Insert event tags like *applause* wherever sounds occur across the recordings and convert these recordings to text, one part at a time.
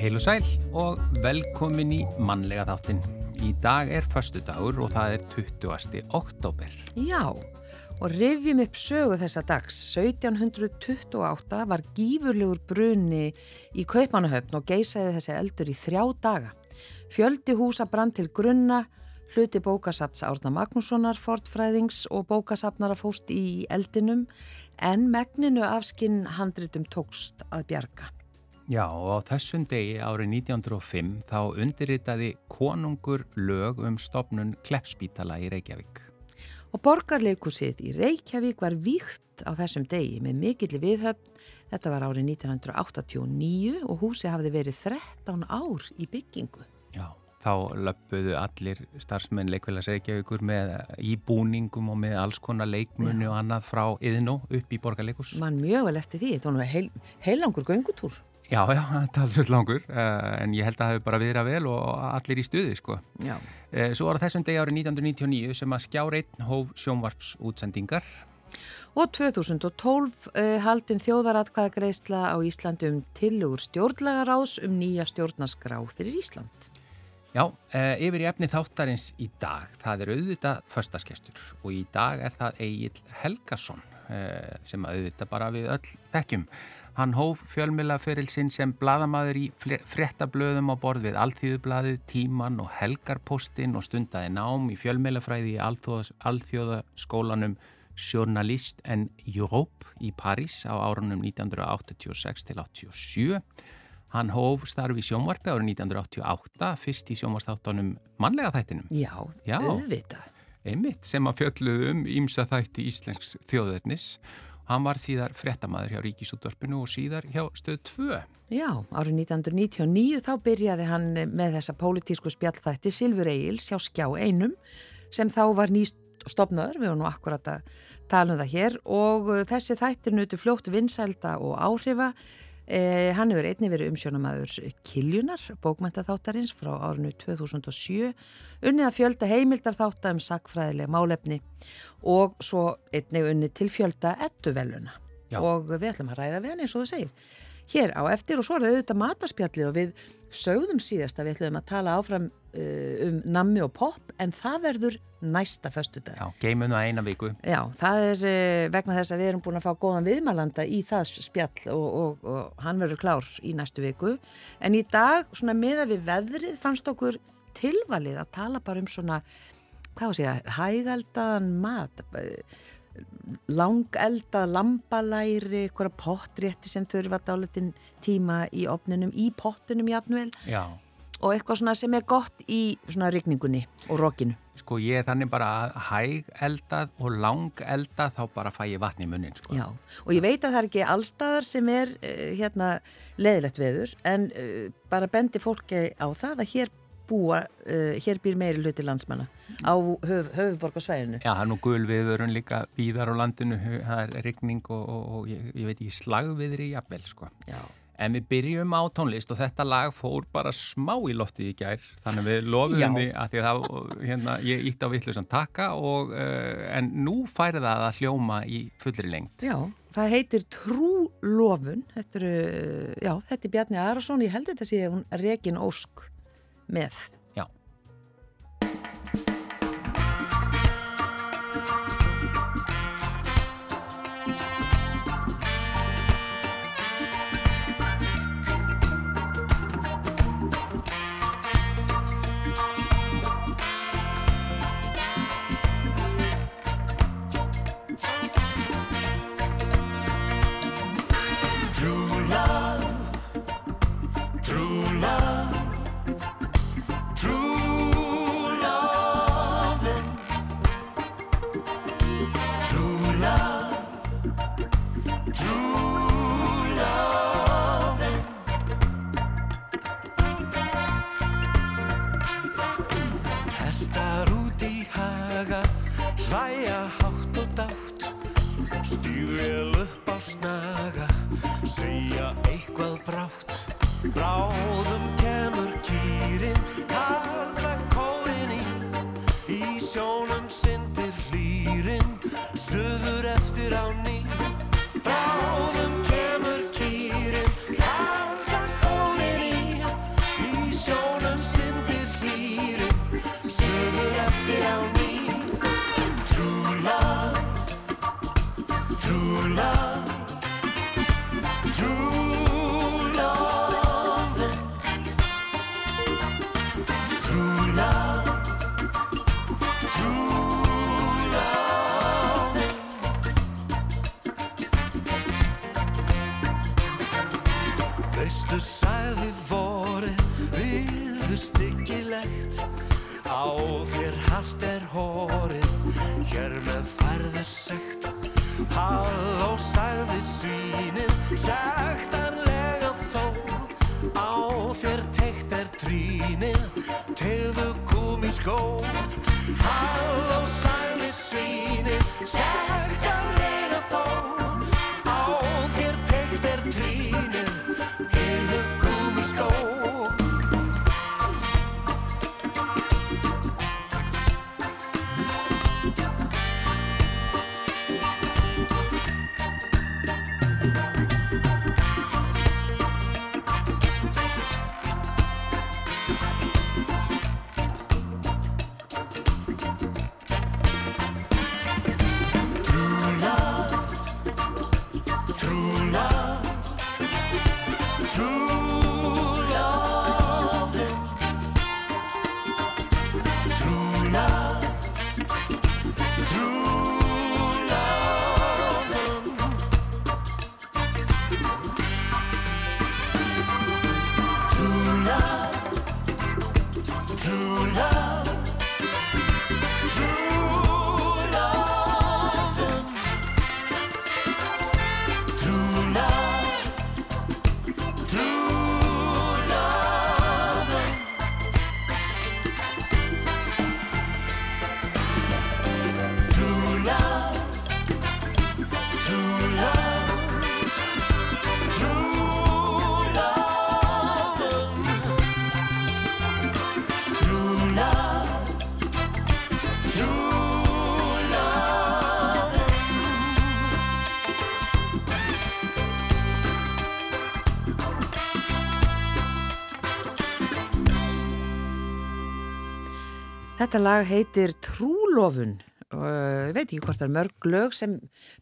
Heil og sæl og velkomin í mannlega þáttin. Í dag er förstu dagur og það er 20. oktober. Já, og rifjum upp sögu þessa dags. 1728 var gífurlegur brunni í Kaupanahöfn og geisaði þessi eldur í þrjá daga. Fjöldi húsa brann til grunna, hluti bókasapts Árna Magnússonar, fortfræðings og bókasapnara fóst í eldinum en megninu afskinn handritum tókst að bjarga. Já, og á þessum degi árið 1905 þá undirritaði konungur lög um stopnun Kleppspítala í Reykjavík. Og borgarleikusið í Reykjavík var víkt á þessum degi með mikill viðhöfn. Þetta var árið 1989 og húsi hafði verið 13 ár í byggingu. Já, þá löpuðu allir starfsmenn leikvelas Reykjavíkur með íbúningum og með alls konar leikmunni og annað frá yðnó upp í borgarleikus. Man mjög vel eftir því, þetta var nú heil, heilangur göngutúr. Já, já, þetta er svolítið langur, uh, en ég held að það hefur bara viðrað vel og allir í stuði, sko. Já. Uh, svo var það þessum degi árið 1999 sem að skjáreitn hóf sjónvarps útsendingar. Og 2012 uh, haldin þjóðaratkvæðagreisla á Íslandi um tilugur stjórnlagaráðs um nýja stjórnaskrá fyrir Ísland. Já, yfir í efni þáttarins í dag, það er auðvitað förstaskestur og í dag er það Egil Helgason sem auðvitað bara við öll þekkjum. Hann hóf fjölmilaferilsinn sem bladamaður í frettablöðum á borð við Alþjóðublaðið, Tíman og Helgarpostin og stundaði nám í fjölmilafræði í Alþjóðaskólanum Journalist en Europe í París á árunum 1986 til 87. Hann hóf starfi í sjónvarpi árið 1988, fyrst í sjónvarstáttanum mannlega þættinum. Já, Já, auðvitað. Einmitt sem að fjölluðum ímsa þætti Íslensk þjóðverðnis Hann var síðar frettamæður hjá Ríkisútvarpinu og síðar hjá stöð 2. Já, árið 1999 þá byrjaði hann með þessa pólitísku spjallþætti Silfur Egils hjá Skjá einum sem þá var nýst stopnaður, við höfum nú akkurat að tala um það hér og þessi þættir nutu fljótt vinsælda og áhrifa. Eh, hann hefur einni verið umsjónamaður Kiljunar, bókmæntaþáttarins frá árinu 2007, unnið að fjölda heimildar þáttar um sakfræðilega málefni og svo einni unnið til fjölda ettuveluna og við ætlum að ræða við hann eins og það segir. Hér á eftir og svo er það auðvitað matarspjallið og við sögðum síðast að við ætlum að tala áfram uh, um nammi og pop en það verður næsta föstudag. Já, geimum það eina viku. Já, það er uh, vegna þess að við erum búin að fá góðan viðmælanda í það spjall og, og, og hann verður klár í næstu viku. En í dag, svona meða við veðrið, fannst okkur tilvalið að tala bara um svona, hvað sé ég, hægaldaðan mat, langelda, lambalæri, eitthvað pottrétti sem þurfa dálitin tíma í opninum, í pottunum jafnvel. Já. Og eitthvað svona sem er gott í svona rigningunni og rokinu. Sko ég er þannig bara að hæg eldað og lang eldað þá bara fæ ég vatn í munnin sko. Já, og ég veit að það er ekki allstaðar sem er uh, hérna leðilegt veður en uh, bara bendi fólki á það að hér búa, uh, hér býr meiri hluti landsmanna á höf, höfuborgarsvæðinu. Já, það er nú gul viðvörun líka víðar á landinu, það er rigning og, og, og ég, ég veit ekki slagviðri jafnvel sko. Já. En við byrjum á tónlist og þetta lag fór bara smá í loftið í gær þannig við lofiðum því að því að það, hérna, ég ítti á vittlusan taka og, uh, en nú færi það að hljóma í fullri lengt. Já, það heitir Trúlofun, þetta, er, já, þetta er Bjarni Arason, ég held þetta sé hún Regin Ósk með. Je veux la Þetta lag heitir Trúlofun. Og ég veit ekki hvort það er mörg lög sem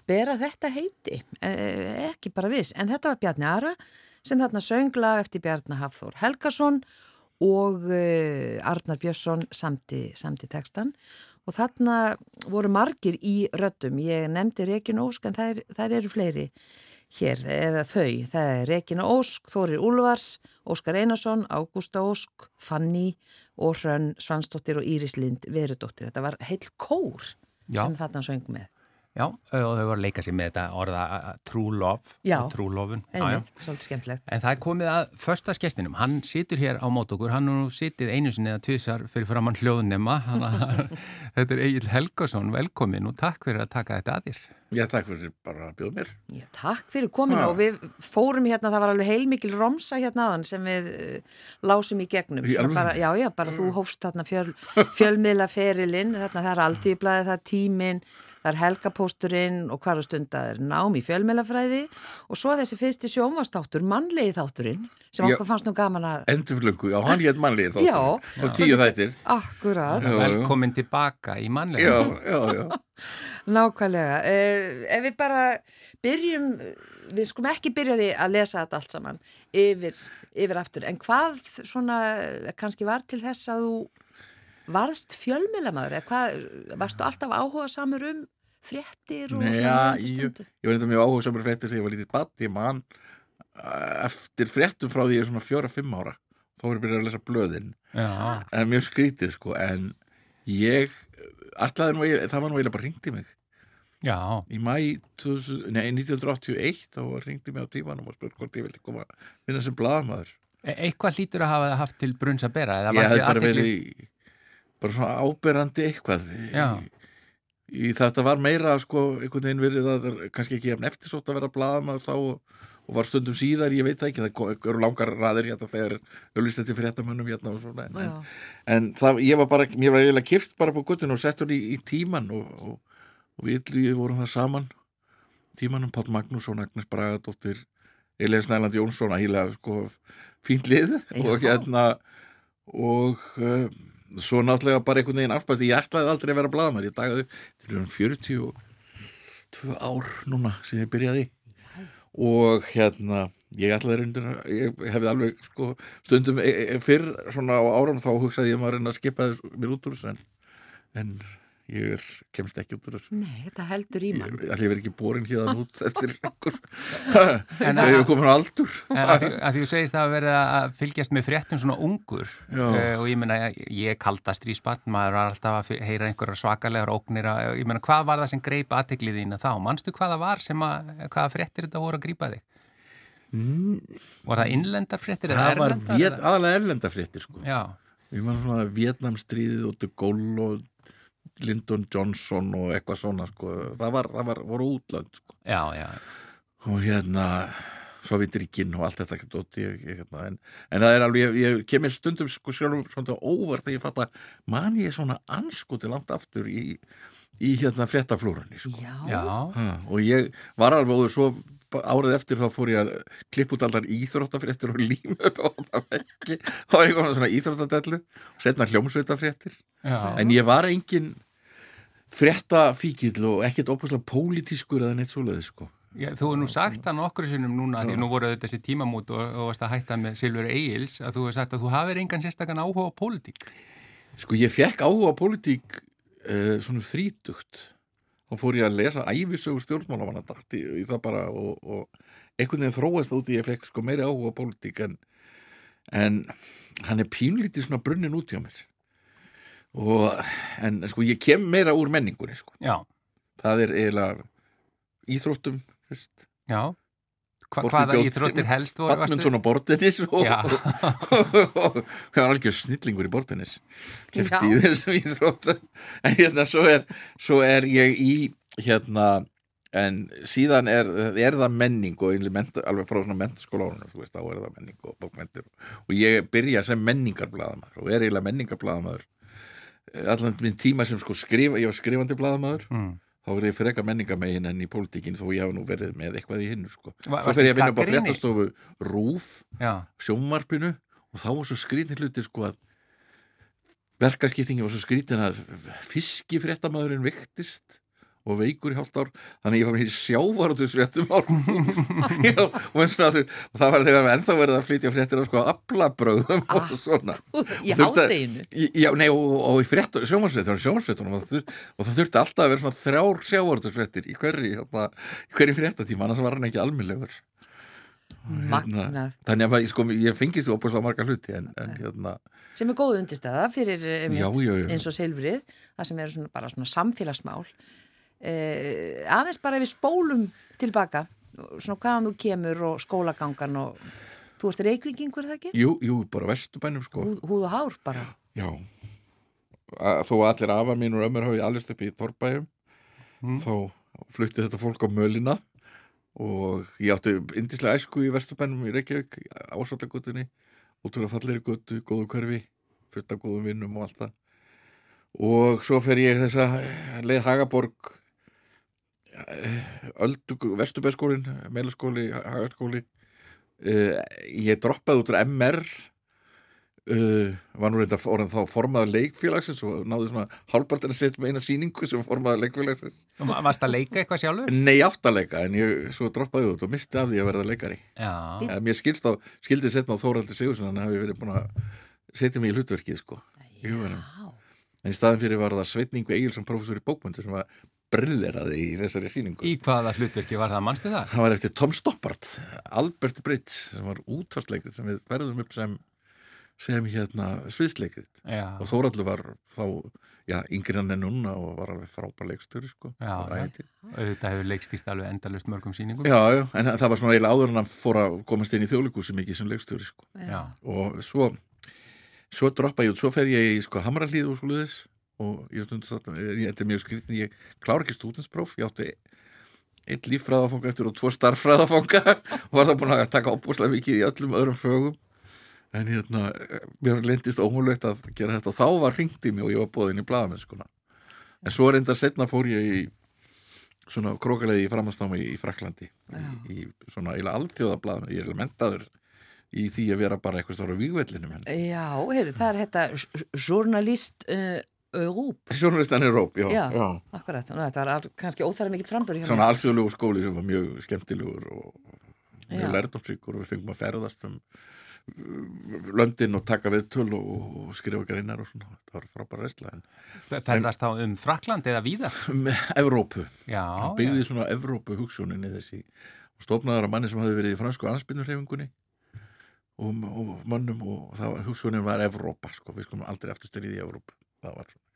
bera þetta heiti, eh, ekki bara viss, en þetta var Bjarni Ara sem þarna söng lag eftir Bjarni Hafþór Helgason og uh, Arnar Björnsson samti, samti textan og þarna voru margir í röddum, ég nefndi Rekin Ósk en þær, þær eru fleiri hér, eða þau, það er Regina Ósk, Þórir Úlfars, Óskar Einarsson, Ágústa Ósk, Fanny og Hrönn Svansdóttir og Íris Lind Verudóttir. Þetta var heil kór Já. sem þarna söng með. Já, og þau voru að leika sér með þetta orða true love, Já. true lofun. Já, já. Einmitt, svolítið skemmtilegt. En það er komið að förstaskestinum, hann situr hér á mót okkur, hann er nú sitið einu sinni eða tvisar fyrir framann hljóðnema, *laughs* þetta er Egil Helgason, velkomin og takk fyrir að taka þetta að þér. Já, takk fyrir bara að bjóða mér. Já, takk fyrir kominu Já. og við fórum hérna, það var alveg heilmikil romsa hérna aðan sem við uh, lásum í gegnum. Í bara, já, já, bara þú hófst þarna fjöl, fjölmiðla ferilinn, þarna það er alltíðblæði, það er tíminn, það er helgapósturinn og hvar á stunda er nám í fjölmiðlafræði og svo þessi fyrsti sjónvastáttur, mannlegi þátturinn, sem Já. okkur fannst nú gaman að, Endurflöku, já, hann hétt mannlið þá. Já. Og tíu þættir. akkurat. Velkomin tilbaka í mannlega. Já, já, já. *laughs* nákvæmlega. Uh, ef við bara byrjum, við skulum ekki byrja því að lesa þetta allt saman yfir, yfir aftur, en hvað svona kannski var til þess að þú varðst fjölmiðlamaður eða hvað, varstu alltaf áhuga samur um fréttir og Nei, svona núverandi ég, ég var eitthvað mjög áhuga samur fréttir þegar ég var lítið badd. Ég man eh, eftir fréttum frá því ég er svona fjóra-fimm ára. Þá var ég byrjað að lesa blöðin. Já, En mjög skrítið, sko. En ég, nú, eiginlega- það var nú eiginlega bara ringt í mig. já, Í mæ 2000, nei, 1981 þá ringdi mig á tímanum og spurði hvort ég vildi koma að vinna sem blaðamaður. E- eitthvað hlýtur að hafa haft til brunns að bera. eða Ég hef bara verið bara svona áberandi eitthvað Já. Í, þetta var meira sko einhvern veginn verið að það er kannski ekki efn eftirsótt að vera blaðamaður þá og, og var stundum síðar, ég veit það ekki það eru langar raðir hérna þegar auðvist þetta fréttamönnum hérna og svona en, en, en það, ég var bara, mér var eiginlega kift bara på guttun og settur í, í tíman og, og, og við illu vorum það saman. Tímanum Páll Magnússon, Agnes Bragadóttir Elías Snæland Jónsson ægilega sko fínt lið og hérna og uh, svo náttúrulega bara einhvern veginn alpast, ég ætlaði aldrei að vera blaðamær ég dagaði, er um 42 ár núna sem ég byrjaði. Og hérna ég ætlaði reyndir ég hefði alveg sko stundum e e fyrr svona á árum þá hugsaði ég maður að reyna að skipa mér út úr þessu en, en ég er, kemst ekki út úr þessu Nei, þetta heldur í mann. Ég ætli verið ekki borin hérna út *laughs* eftir einhver En Það er komin á aldur En að því, að því þú segist að hafa verið að fylgjast með fréttum svona ungur uh, og ég meina, ég er kaldast í spann, maður var alltaf að heyra einhverjar svakalegar óknir að, ég meina, hvað var það sem greip aðteklið þína þá? Manstu hvað það var sem að, hvaða fréttir þetta voru að grípa þig? Var það innlendar fréttir eða Mm. Það var erlendar? vét, eða? aðalega erlendafréttir sko Ég man svona Vietnamstríðið og Gaulle og Lyndon Johnson og eitthvað svona sko. Það var, það var, voru útlönd sko. Já, já, og hérna Sovjetríkin og allt þetta dót, ég, ég, hérna, en, en það er alveg, ég, ég kemur stundum sko sjálfum svona óvart þegar ég fatt að man ég svona anskoti langt aftur í, í hérna fréttaflórunni sko. Og ég var alveg og svo árið eftir þá fór ég að klippa út allar íþróttafréttir og *laughs* líma upp á þetta vekki þá var ég konar svona íþróttadellu og setna hljómsveitafréttir en ég var engin fréttafíkil og ekkert ópæslega pólitískur eða neitt svoleiði sko. Já, þú hefur nú sagt það nokkru sinnum núna, því nú voru þetta þessi tímamút og, og varst að hætta með Silfur Egils, að þú hefur sagt að þú hafir engan sérstakann áhuga á pólitík. Sko ég fekk áhuga á pólitík uh, svona þrítugt þá fór ég að lesa æfisögur stjórnmálamanna dætti í það bara og, og einhvern veginn þróast út í ég fekk sko meiri áhuga á pólitík en, en hann er pínlítið svona brunnin út hjá mér. Og en sko ég kem meira úr menningunni sko. Já, það er eiginlega íþróttum fyrst. Já. Hva, hvaða íþróttir helst voru? badminton og bortennis og, og, og algjör snillingur í bortennis kefti í þessum íþróttum. En hérna svo er, svo er ég í hérna en síðan er, er það menning og menta, alveg frá svona mentaskóla árunum þú veist, þá er það menning og bókmentir og ég byrja sem menningarbladamaður og er eiginlega menningarbladamaður allan minn tíma sem sko skrifa ég var skrifandi bladamaður Mm. Þá verði ég frekar menningamegin enn í pólitíkin þó ég hafa nú verið með eitthvað í hinnu sko. Svo fer ég að vinna upp á fréttastofu Rúf Já, sjónvarpinu og þá var svo skrítin hluti sko að verkarskiptingi var svo skrítin að fiskifréttamaðurinn viktist og veikur hálft ár þannig ég var með í sjávarútusfréttum á Rúf *laughs* Já, og, eins og það, var þegar ennþá verið að flytja fréttir á sko aflabröðum og svona Í að- nei, og, og í sjónvarsfréttunum og, og það þurfti alltaf að vera svona þrjár sjávarútusfréttir í hverri, hérna, hverri fréttatíma, annars var hann ekki almennlegur. Magnað. Þannig að sko, ég fengist opast marga hluti, en, en hérna, Sem er góð undistæða fyrir eh, já, já, já, eins og silfrið, það sem eru svona, bara svona samfélagsmál. Eh, aðeins bara ef við spólum tilbaka, svona hvaðan þú kemur og skólagangan og þú ert reykvíkingur er það ekki? jú, jú, bara vesturbænum, sko, Húð, húð og hár bara. já. Að, þó að allir afa mín og ömmur hafi allist upp í Torbæjum, þá flutti þetta fólk á mölina og ég átti indislega æsku í vesturbænum í Reykjavík, ásvallagutunni, útrúlega fallegri gutu, góðu hverfi, fullt af góðum vinnum og allt það. Og svo fer ég þessa leið Hagaborg, Öldu, Vesturbæskólin, Melaskóli, Hagaskóli. Uh, ég droppaði út úr MR, uh, var nú reynda orðin þá formaður leikfélagsins og náði svona hálfpartin að setja með eina sýningu sem formaður leikfélagsins. Varst að leika eitthvað sjálfur? Nei, átt að leika, en ég svo droppaði út og misti af því að verða leikari. Já, Ja, mér skilst á, skildi setna á Þóraldi Sigursson, hann hafi verið búin að setja mig í hlutverkið, sko. Já. En í staðin fyrir var það Sveitningu Egilson professor í bókmöndu sem var brilleraði í þessari sýningu. í hvaða hlutverki var það, manstu það? Það var eftir Tom Stoppard, Albert Britt, sem var útvarsleikrið sem við ferðum upp sem, sem hérna sviðsleikrið. Og Þóraldur var þá, já, yngri hann en núna og var alveg frábær leikstöri, sko. Já, auðvitað hefur leikstýrt alveg endalust mörgum sýningum. Já, já, en það var svona eiginlega áður en hann fór að komast inn í þjóðleikúsi mikið sem leikstöri, sko. Já, og svo svo droppa ég út, svo fer ég í sko hamralíð og skoðuðis og ég stund þetta, þetta er mjög skritin ég klára ekki stúdinspróf, ég átti einn líffræðafanga eftir og tvo starffræðafanga og *laughs* var það búin að taka opbúslega mikið í öllum öðrum fögum. En hérna, mér lendist ómulegt að gera þetta þá var hringt í mig og ég var bóðin í blaðamennskuna en svo reyndar setna fór ég í svona krókalegi framhansnámi í Fraklandi í, í svona eila alþjóðablaðum ég er mentaður í því að vera bara eitthvað stóra vígvellinum henni. Já, heyrðu, það er þetta journalist uh, Rúp. Sjónlistan er róp, já, Já. já. Akkurat, Nú, þetta var kannski óþæra mikill frambur hjá Svona alþjóðlegu skóli sem var mjög skemmtilegur og Já. mjög lærdomsíkur og við fengum að ferðast um uh, löndin og taka viðtöl og, og skrifa greinar og svona, þetta var frábæra reysla en Ferðast þá um Frakland eða víðar? með Evrópu, Já, hann byggði svona Evrópu hugsuninni þessi og stofnaður að manni sem hafði verið í fransku anspinurhefingunni og, og mannum og það var, hugsunin var Evrópa sko, við skulum aldrei aftur styrið í Evrópu það var svona,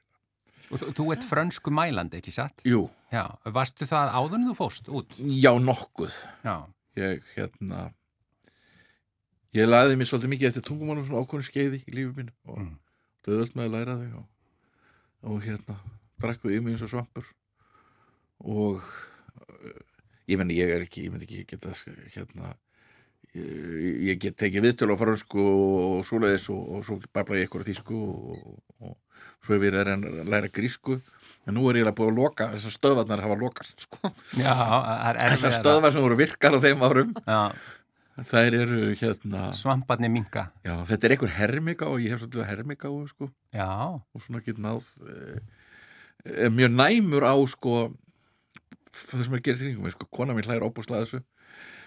Og þú- ert frönsku mælandi, ekki satt? jú, Já, varstu það áður en þú fóst út? já nokkuð Já, ég hérna ég laði mér svolítið mikið eftir tungumálum svona ákvörnum skeiði í lífi mínu og Mm. döðöld með að læra þau og, og hérna þau í mig eins og svampur og uh, ég menn ég er ekki, ég menn ekki geta hérna ég, ég get tekið viðtölu á fransku og svoleiðis og, og svo babla ég ykkur á þýsku og, og svo hef ég verið að læra grísku. En nú er ég eiginlega búið að loka þessar stöðvarnar hafa lokast sko. já, þessar stöðvar sem voru virkar á þeim árum Já, þær eru hérna svamparni minga. já, þetta er einhver hermika og ég hef svolítið hermika og sko. Og svona get náð e, e, mjög næmur á sko það sem er að gera þýringum sko, kona mín hlæður óbúslega þessu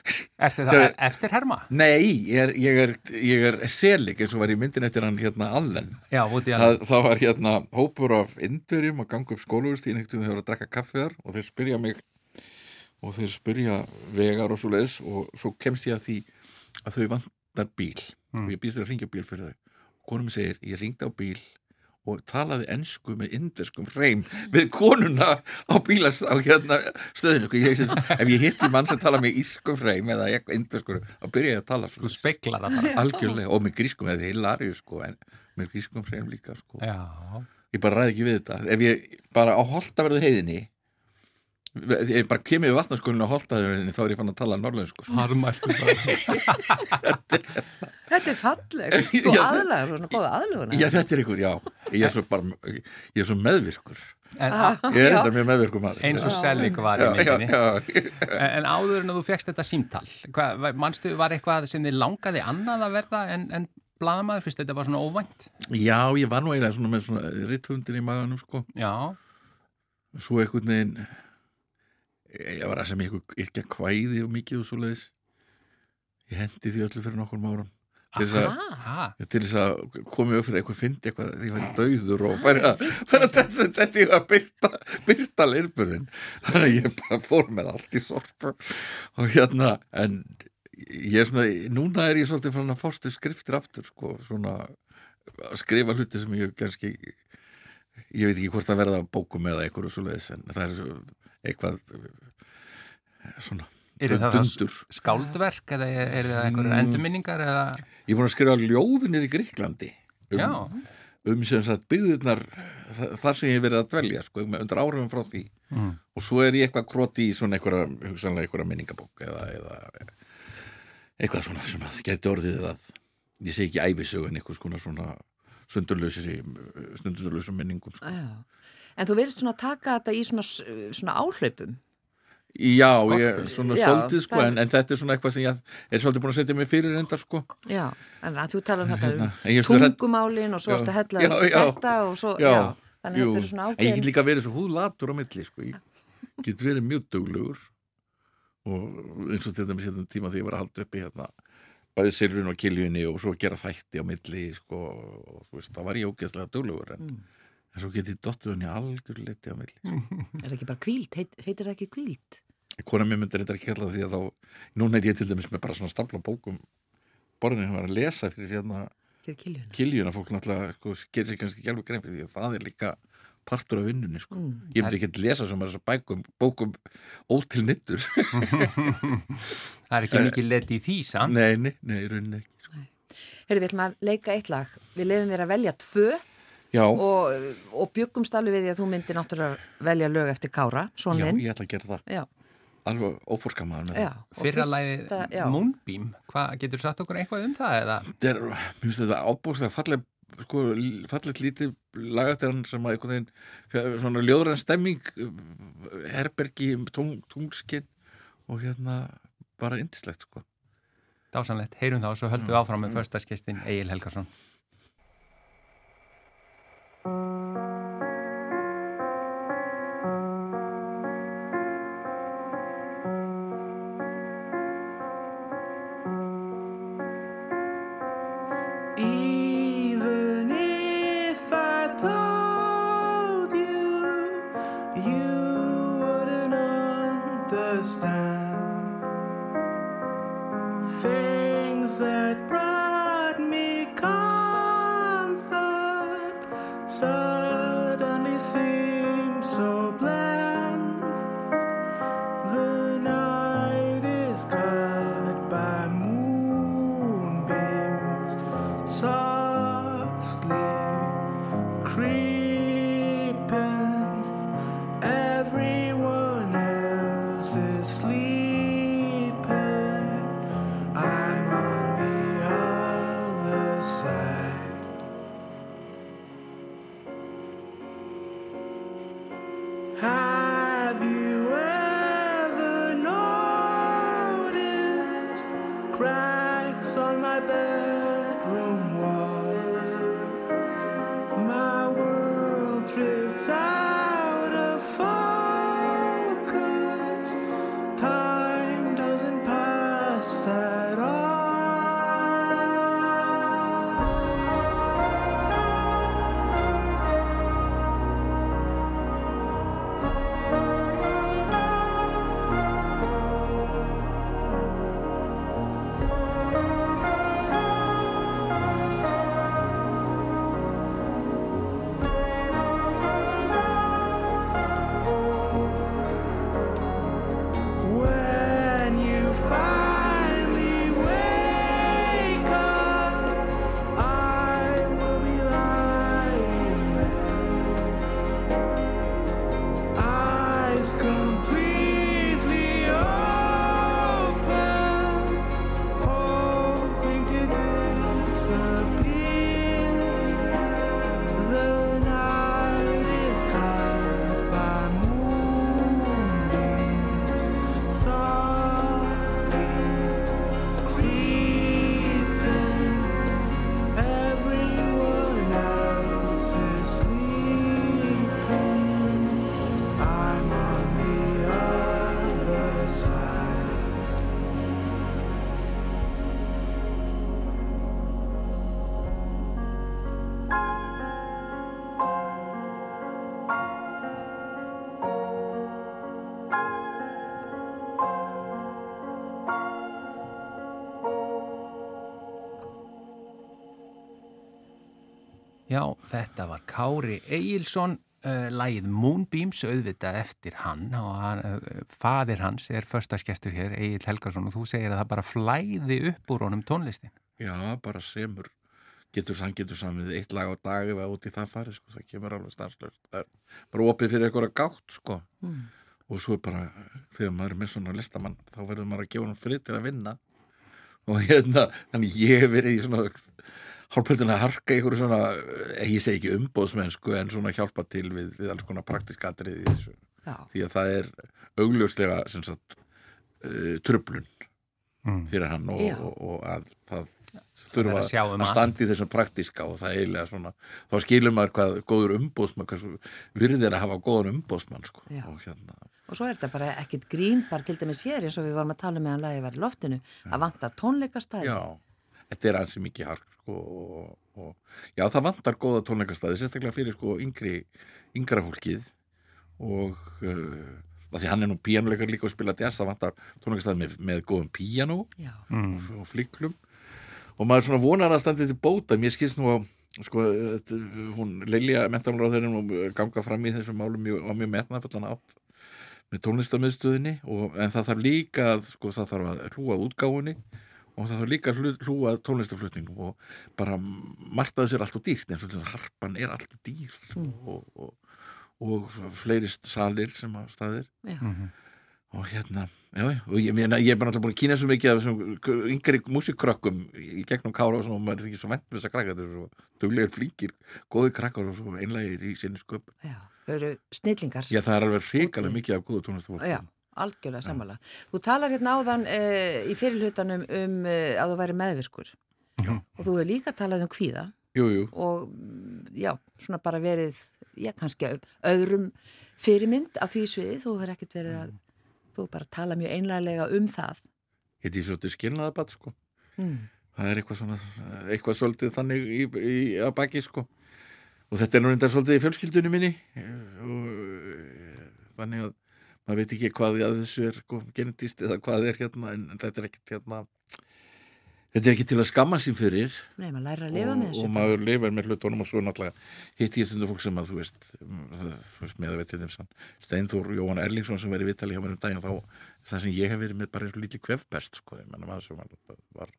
ertu það Þegar- eftir herma? nei, ég er, ég er, ég er selik eins og var í myndin eftir hann hérna Allen Já, út í hann. það, það var hérna hópur af indverjum að ganga upp skólaugustíðin ekkert um þeir voru að drakka kaffi þar og þeir spyrja mig og þeir spyrja vegar og svo leiðis og svo kemst ég að því að þau vantar bíl og ég býst þér að ringja bíl fyrir þau og konum segir, ég ringdi á bíl og talaði ensku með indverskum hreim við konuna á bílas á hérna stöðinu sko. ég, ef ég hitti mann sem tala með írskum hreim eða eitthvað indverskur þá byrja ég að tala svona speklar bara. algjörlega og með grískum, þetta er hilarið sko, en með grískum hreim líka sko ég bara ræði ekki við þetta ef ég bara á holtaverðu heiðinni ég bara kemur við vatnarskólinu á holtaverðinni þá er ég fann að tala norðlensku sko. harmæltu *laughs* bara. Þetta er falleg, *laughs* þú Já. aðlagur, svona góða aðluguna. já þetta er ykkur, já ég er svo, bara, ég er svo meðvirkur En ég er þetta mjög meðvirkur maður eins og Selling var í myndinni. En en áður en að þú fegst þetta símtal, hvað, manstu, var eitthvað sem þið langaði annað að verða en, en blaðamaður, fyrst þetta var svona óvænt? já, ég var nú eiginlega svona með svona ritthundin í maganum sko Já, svo einhvern veginn ég var að sem ykkur ekki að kvæði og mikið og svo leiðis ég hendi því öllu fyrir nokkur árum. Til þess að ha, til þess að komið upp fyrir eitthvað fyndi eitthvað því að það er döður og færi að að þetta þetta ég að byrta byrta leirburðin þannig að ég bara fór með allt í sorpu. Og hérna en ég er svona, núna er ég svolítið frá að fástu skriftir aftur sko, svona að skrifa hluti sem ég kannski ég veit ekki hvort það verða á bókum eða eitthvað og svo leiðis en það er svo eitthvað svona eru það skáldverk eða eru það einhverjar endurminningar eða, Ég er búin að skrifa ljóðinir í Gríklandi um, um sem sagt byggðirnar þa- þar sem ég hef verið að dvelja sko, undir áhrifum frá því. Mm. og svo er ég eitthvað kroti í svona einhverja, hugsanlega einhverja minningabók eða, eða eitthvað svona sem að geti orðið að ég segi ekki æfisög en eitthvað svona svona sundurlausum minningum sko. En þú verðist svona að taka þetta í svona, svona áhlaupum. Já, Skorpur. ég, svona Já, svolítið sko er- en, en þetta er svona eitthvað sem ég er svolítið búin að setja mig fyrir reyndar sko Já, en þú talar þetta Hérna, um er hrædd- tungumálin og svo ertu að hella já, um já. þetta og svo, já, þannig að þetta eru svona En ég get ákveðin. líka verið svo húðlatur á milli sko. ég get verið mjög duglegur og eins og til dæmis hérna tíma því ég var að halda uppi hérna bæði sylfin og kiljunni og svo gera þætti á milli sko, og þú veist, þá var ég ógeðslega duglegur en, Mm. en svo get ég dottið hann í algjör liti á milli sko. *laughs* Er það ekki bara kvíld? Heit, heitir það ekki kvíld? Kona mér myndir þetta ekki kalla því að þá núna er ég til dæmis með bara svona stafla bókum borðinu sem var að lesa fyrir hérna kiljuna fólk náttúrulega sko, gerir sér kannski ekki alveg grein fyrir því að það er líka partur af vinnunni sko. Mm. ég myndi ekki lesa sem er þessar bækum bókum ótil nittur *laughs* það er ekki mikið leti í því samt. nei, nei, nei, í rauninni ekki sko. Heyrðu, við ætlum að leika eitt lag. Við lefum þér að velja tvö já, og, og byggumst alveg við því að þú myndir náttúrulega velja lög eftir Kára, já, ég ætla að gera það Já, alveg óforskamaður með já. það og Fyrra já. Moonbeam, hvað getur sagt okkur eitthvað um það eða? þetta er, mér finnst þetta ábúrslega falleg sko, fallet lítið lag eftir hann sem að einhvern veginn svona ljóðræn stemming herbergi, tung, tungskinn og hérna bara indislegt sko. Dásanlegt, heyrum þá og svo höldum við áfram með förstaskestin Egil Helgason. Já, þetta var Kári Egilson, uh, lægið Moonbeams, auðvitað eftir hann. Og hann, uh, fadir hans er förstaskestur hér, Egil Helgarsson og þú segir að það bara flæði upp úr honum tónlistin. Já, bara semur. Getur, hann getur samið eitt lag á dag ef að út í það farið, sko, það kemur alveg stanslöst það er bara opið fyrir eitthvað gátt, sko. Og svo bara þegar maður er með svona listamann þá verður maður að gefa hann frið til að vinna. Og hérna, þannig ég hef verið í svona hálfpöldin að harka ykkur svona, eh, ég segi ekki umbóðsmennsku en svona hjálpa til við, við alls konar praktiska atrið í þessu Já. því að það er augljóslega sem sagt uh, tröflun Mm. fyrir hann og, og, og að það þurfa að um að í þessum praktiska og það eiginlega svona þá skilur maður hvað góður umbóðsmann virðir að hafa góðan umbóðsmann sko. Og hérna Og svo er þetta bara ekkit grín, bara til dæmis hér eins og við vorum að tala með hann lagi var í loftinu, að vanta tónleikastæði. Þetta er ansi mikið hark sko, og, og já, það vantar góða tónleikastæði, sérstaklega fyrir sko yngri, yngra fólkið og uh, af því hann er nú píanuleikar líka að spila jazz, það vantar tónleikastæði með, með góðum píanó Já. Mm. og, og fliklum og maður svona vonar að standi til bóta mér skilst nú á sko, þetta- hún Lilja mentamlar á þeirra ganga fram í þessum málum mjög, á mjög metnafallan átt með tónlistamiðstöðinni og, en það þarf líka að sko, það þarf að hlúa útgáfunni og það þarf líka hlúa tónlistaflutningum og bara martaði sér allt og dýrt eins og þess að harpan er allt og dýr og, og, og fleirist salir sem að staðir Já. og hérna, já, já, og ég, meina, ég er bara alltaf búin að kýna svo mikið af þessum yngri músikkrökkum í gegnum kára og svona, og maður er ekki svo vent með þess að krakka þetta er svo duglegir flíkir, góði krakkar og svo einlægir í sinni sköp Já. Þau eru snillingar. já, það er alveg hrikalega Ok. mikið af góðu tónlistafólk Algjörlega sammála. Þú talar hérna áðan uh, í fyrirlutanum um uh, að þú væri meðvirkur. Já. Og þú hefur líka talað um kvíða jú, jú, og mm, já, svona bara verið, já, kannski öðrum fyrirmynd af því sviði. Þú hefur ekkert verið að, þú hefur bara talað mjög einlæglega um það. ég er svo til skilnaðabat sko Mm. það er eitthvað svona, eitthvað svolítið þannig í, í, að baki sko og þetta er nú reyndar svolítið í fjölskyldunni minni og eh, þannig að maður veit ekki hvað að þessu er sko, genetist eða hvað er hérna en, en þetta er ekkert hérna þetta er ekki til að skamma sín fyrir Nei, maður læra að lifa og, með þessu og maður lifar með hlutunum og svo náttúrulega hitti ég stundu fólk sem að þú veist, mm, þú veist með að veit þeim Steinþór Jóhann Erlingsson sem verið viðtali hjá mér um daginn þá það sem ég hef verið með bara eins og lítið kvefpest sko, ég menna maður sem var,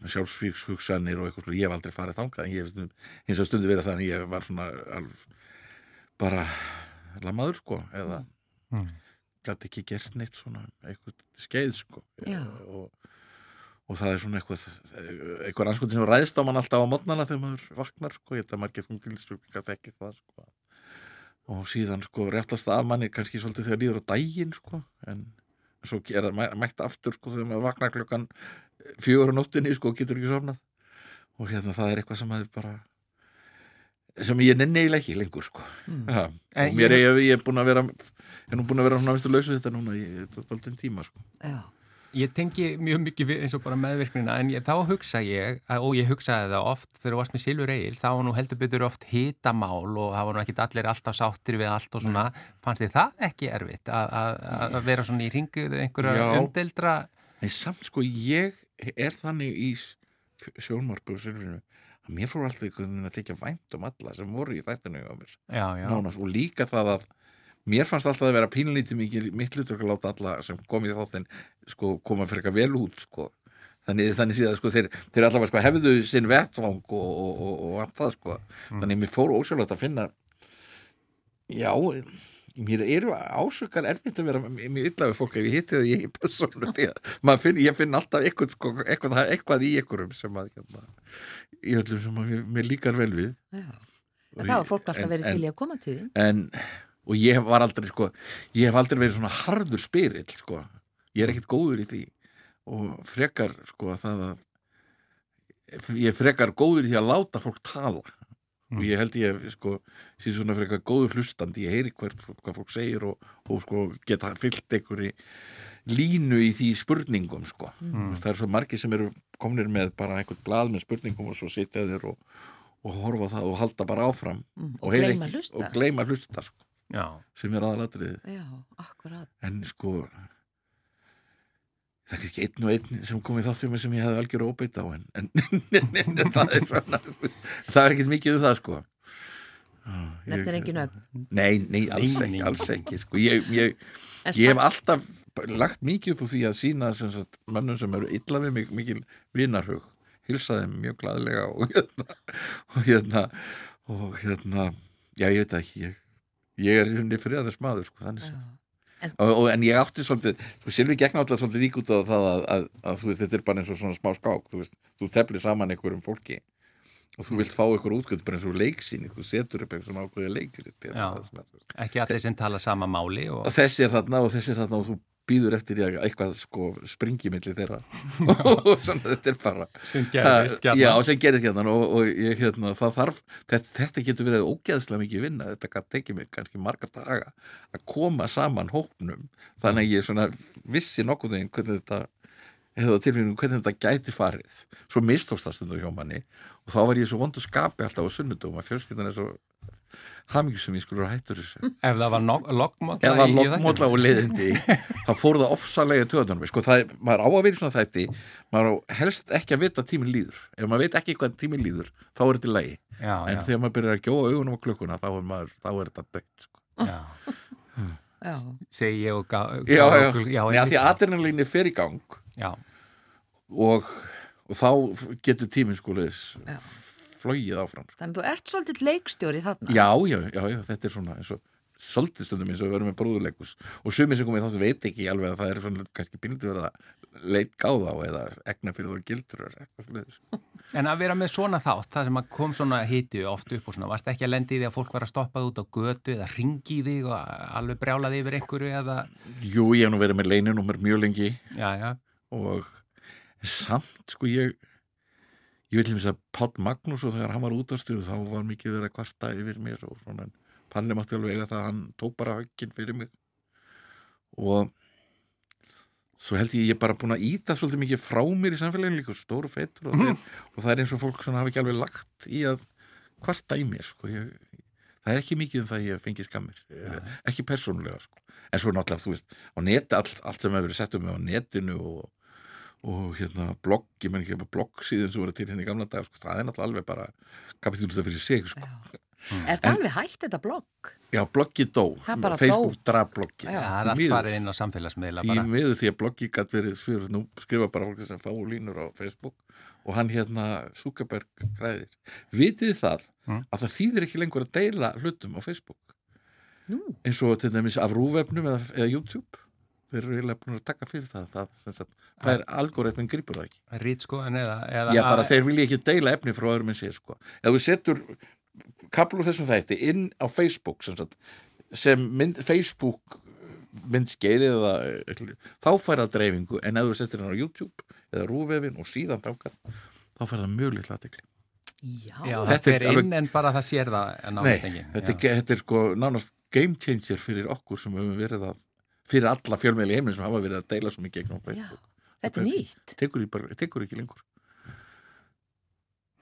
með sjálfsvíkshugsanir og eitthvað, ég hef aldrei farið þangað hins að stundu verið það en ég var svona alv, bara lamaður sko eða Mm. Gæti ekki gert neitt svona eitthvað skeið sko. Og, og það er svona eitthvað eitthvað anskotin sem ræðst á mann alltaf á modnana þegar maður vaknar sko, ég held að margir þungilsjúklingar þekki það sko. Og síðan sko réttast af manni kannski svolítið þegar líður á daginn sko. En svo er það mæ- mætt aftur sko þegar maður vaknar klukkan fjögur á nóttinni sko og getur ekki sofnað. Og hérna það er eitthvað sem maður bara sem ég nenni eiginlega ekki lengur sko. Mm. ja, En og mér ég- er ég, ég er búin að vera ég er nú búin að vera svona vistu lausu þetta núna í daldinn tíma sko. Já, Ég tengi mjög mikið við eins og bara meðvirknina en ég, þá hugsa ég, að- og ég hugsaði það oft þegar þú varst með Silfur Egil, þá var nú heldur betur oft hitamál og það var nú ekkit allir alltaf sáttir við allt og svona, fannst þið það ekki erfitt að, að, að vera svona í ringuðu einhverja Já. umdeildra en samt sko ég er þannig í sjónmarpu og silfrinu að mér fór alltaf einhvern veginn að þykja vænt um alla sem voru í þættinu á mér. Já, já, nánast. Og líka það að mér fannst alltaf að vera pínlítið mikið mitt hlutur að láta alla sem kom í þáttinn sko koma fyrir eitthvað vel út sko. Þannig, þannig síðan sko þeir, þeir allavega sko hefðu sinn vettvang og, og, og, og allt það sko. Þannig mér fór ósjálfvægt að finna já mér eru ásökar erfitt að vera mjög illa við fólk ef ég hitti það í persónu því að finn, ég finn alltaf eitthvað, sko, eitthvað, eitthvað í einhverjum sem að hérna, í öllum sem mér, mér líkar vel við. Það var fólk alltaf verið til í að koma til en, og ég var aldrei sko, ég hef aldrei verið svona harður spyrill sko, ég er ekkit góður í því. Og frekar sko það að ég frekar góður í því að láta fólk tala. Og ég held ég sko síðan svona frekar góður hlustandi. Ég heyri hvert, hvað fólk segir og, og sko geta fyllt einhverju línu í því spurningum sko mm. það er svo margir sem eru komnir með bara einhvern blað með spurningum og svo sitja þeir og, og horfa það og halda bara áfram Mm, og gleyma ekki- hlusta. og gleyma hlusta sko, já. sem er aðalatrið en sko það er ekki einn og einn sem kom í þáttum sem ég hefði algjör óbeitt á en, en, en það er er ekkit mikið um það sko Nefnir engin öfn. Nei, nei, alls ekki, alls ekki sko. ég, ég, En ég hef alltaf lagt mikið upp á því að sína sem sagt, mönnum sem eru illa við mig mikil vinarhug, hilsa þeim mjög glæðlega og hérna og hérna, og hérna já, ég veit ekki ég, ég er henni friðarins maður sko, sem. Og, og, en ég átti svolítið, sko Silvi gekk náttúrulega svolítið lík út á það að, að, að þú veist, þetta er bara eins og svona smá skák þú veist, þú teflir saman einhverjum fólki og þú vilt fá einhver útgöld bara eins og leiksýn þú setur upp einhver svona ákveði leikrit Já. ekki allir sem tala sama máli og og þessi er þarna og þessi er þarna og þú býður eftir því að eitthvað sko springi milli þeirra. *laughs* Og svona þetta er bara sem gerist Uh, já, sem gerist hérna og, og ég, hérna, það þarf þetta, þetta getur við ógeðslega mikið vinna þetta tekið mig kannski marga daga að koma saman hópnum. Þannig að ég svona vissi nokkuð hvernig þetta hefða tilfinningum hvernig þetta gæti farið. Svo mistókst það stundu hjá manni og þá var ég svo vondu skapi alltaf á sunnudum að fjölskyldan er svo hamingjum sem ég skulle vera hættur þessu. Ef það var loggmóta eða lokkmótla og leiðindi *laughs* þá fór það ofsalega töðanum sko, það er, maður á að vera svona þætti maður á helst ekki að vita að tíminn líður. Ef maður veit ekki hvað tíminn líður þá er þetta í lagi, já, en já, þegar maður byrjar að gjóa augunum á klukkuna þá er, maður, þá er þetta dött sko. já, Já, segi ég og gá, já, já, gá- já, já því að adrenalínu fer í gang. já, og, og þá getur tíminn sko leiðis flogið áfram sko. þannig að þú ert svolítið leikstjóri þarna. já, já, já, já, þetta er svona eins og svolítið stundum eins og við verum með brúðuleikus og sumir sem komið þáttu veit ekki alveg að það er svona kannski pínlítið verið að leit gáða á eða egna fyrir þú gildur en að vera með svona þátt það sem að kom svona hiti oft upp og svona varst ekki að lendi í því að fólk var að stoppa út á götu eða ringi í þig og alveg brjálaði yfir einhverju eða, Jú, ég hef nú verið með leinunúmer mjög lengi. Já, já, og samt sko ég ég vil hefðis að Páll Magnús og þegar hann var útastuð þá var mikið verið að kvarta yfir mér og svona Palli mátti alveg eiga það að hann tók bara högginn fyrir mig. Og svo held ég ég bara búin að íta svolítið mikið frá mér í samfélaginu líka stóru feitur og, þeir, og það er eins og fólk svona hafi ekki alveg lagt í að kvarta í mér sko ég, það er ekki mikið um það að ég fengi skammir eh, ekki persónulega sko. En svo náttúrulega þú veist á neti, allt, allt sem hefur verið sett um mig á netinu og, og hérna blogg, ég menn ekki bara blogg síðan sem voru til hérna í gamla dag, sko, það er náttúrulega alveg bara kapitúlita fyrir sig, sko. Er það alveg hægt þetta blogg? Já, bloggi dó, Það bara Facebook dó. draf bloggi. Já. Það er allt farið inn á samfélagsmiðla Því miður því að bloggi gætt verið fyrir, nú skrifa bara fólk sem fá línur á Facebook og hann hérna Zuckerberg græðir. Vitið það Mm. að það þýðir ekki lengur að deila hlutum á Facebook Nú, eins og til dæmis af rúvefnum eða, eða YouTube þeir eru eiginlega búin að taka fyrir það það, sagt, það er algoritmin gripur það ekki Rítskoðan eða... eða Já, bara þeir vilja ekki deila efni frá öðrum en sér sko. ef þú setur kaplu þessum þætti inn á Facebook sem, sagt, sem mynd, Facebook myndskeið eða þá fær það dreifingu en ef þú setur hann á YouTube eða rúvefin og síðan þákað þá fær það mjög litla aðtekli já, Þetta þetta er er alveg- inn en bara það sér það Nei, nánast enginn. þetta, Já. er, þetta er sko nánast game changer fyrir okkur sem höfum verið að fyrir alla fjölmeili heiminn sem hafa verið að deila svo mikið gegnum já, Facebook þetta er nýtt. bara, tekur ekki lengur.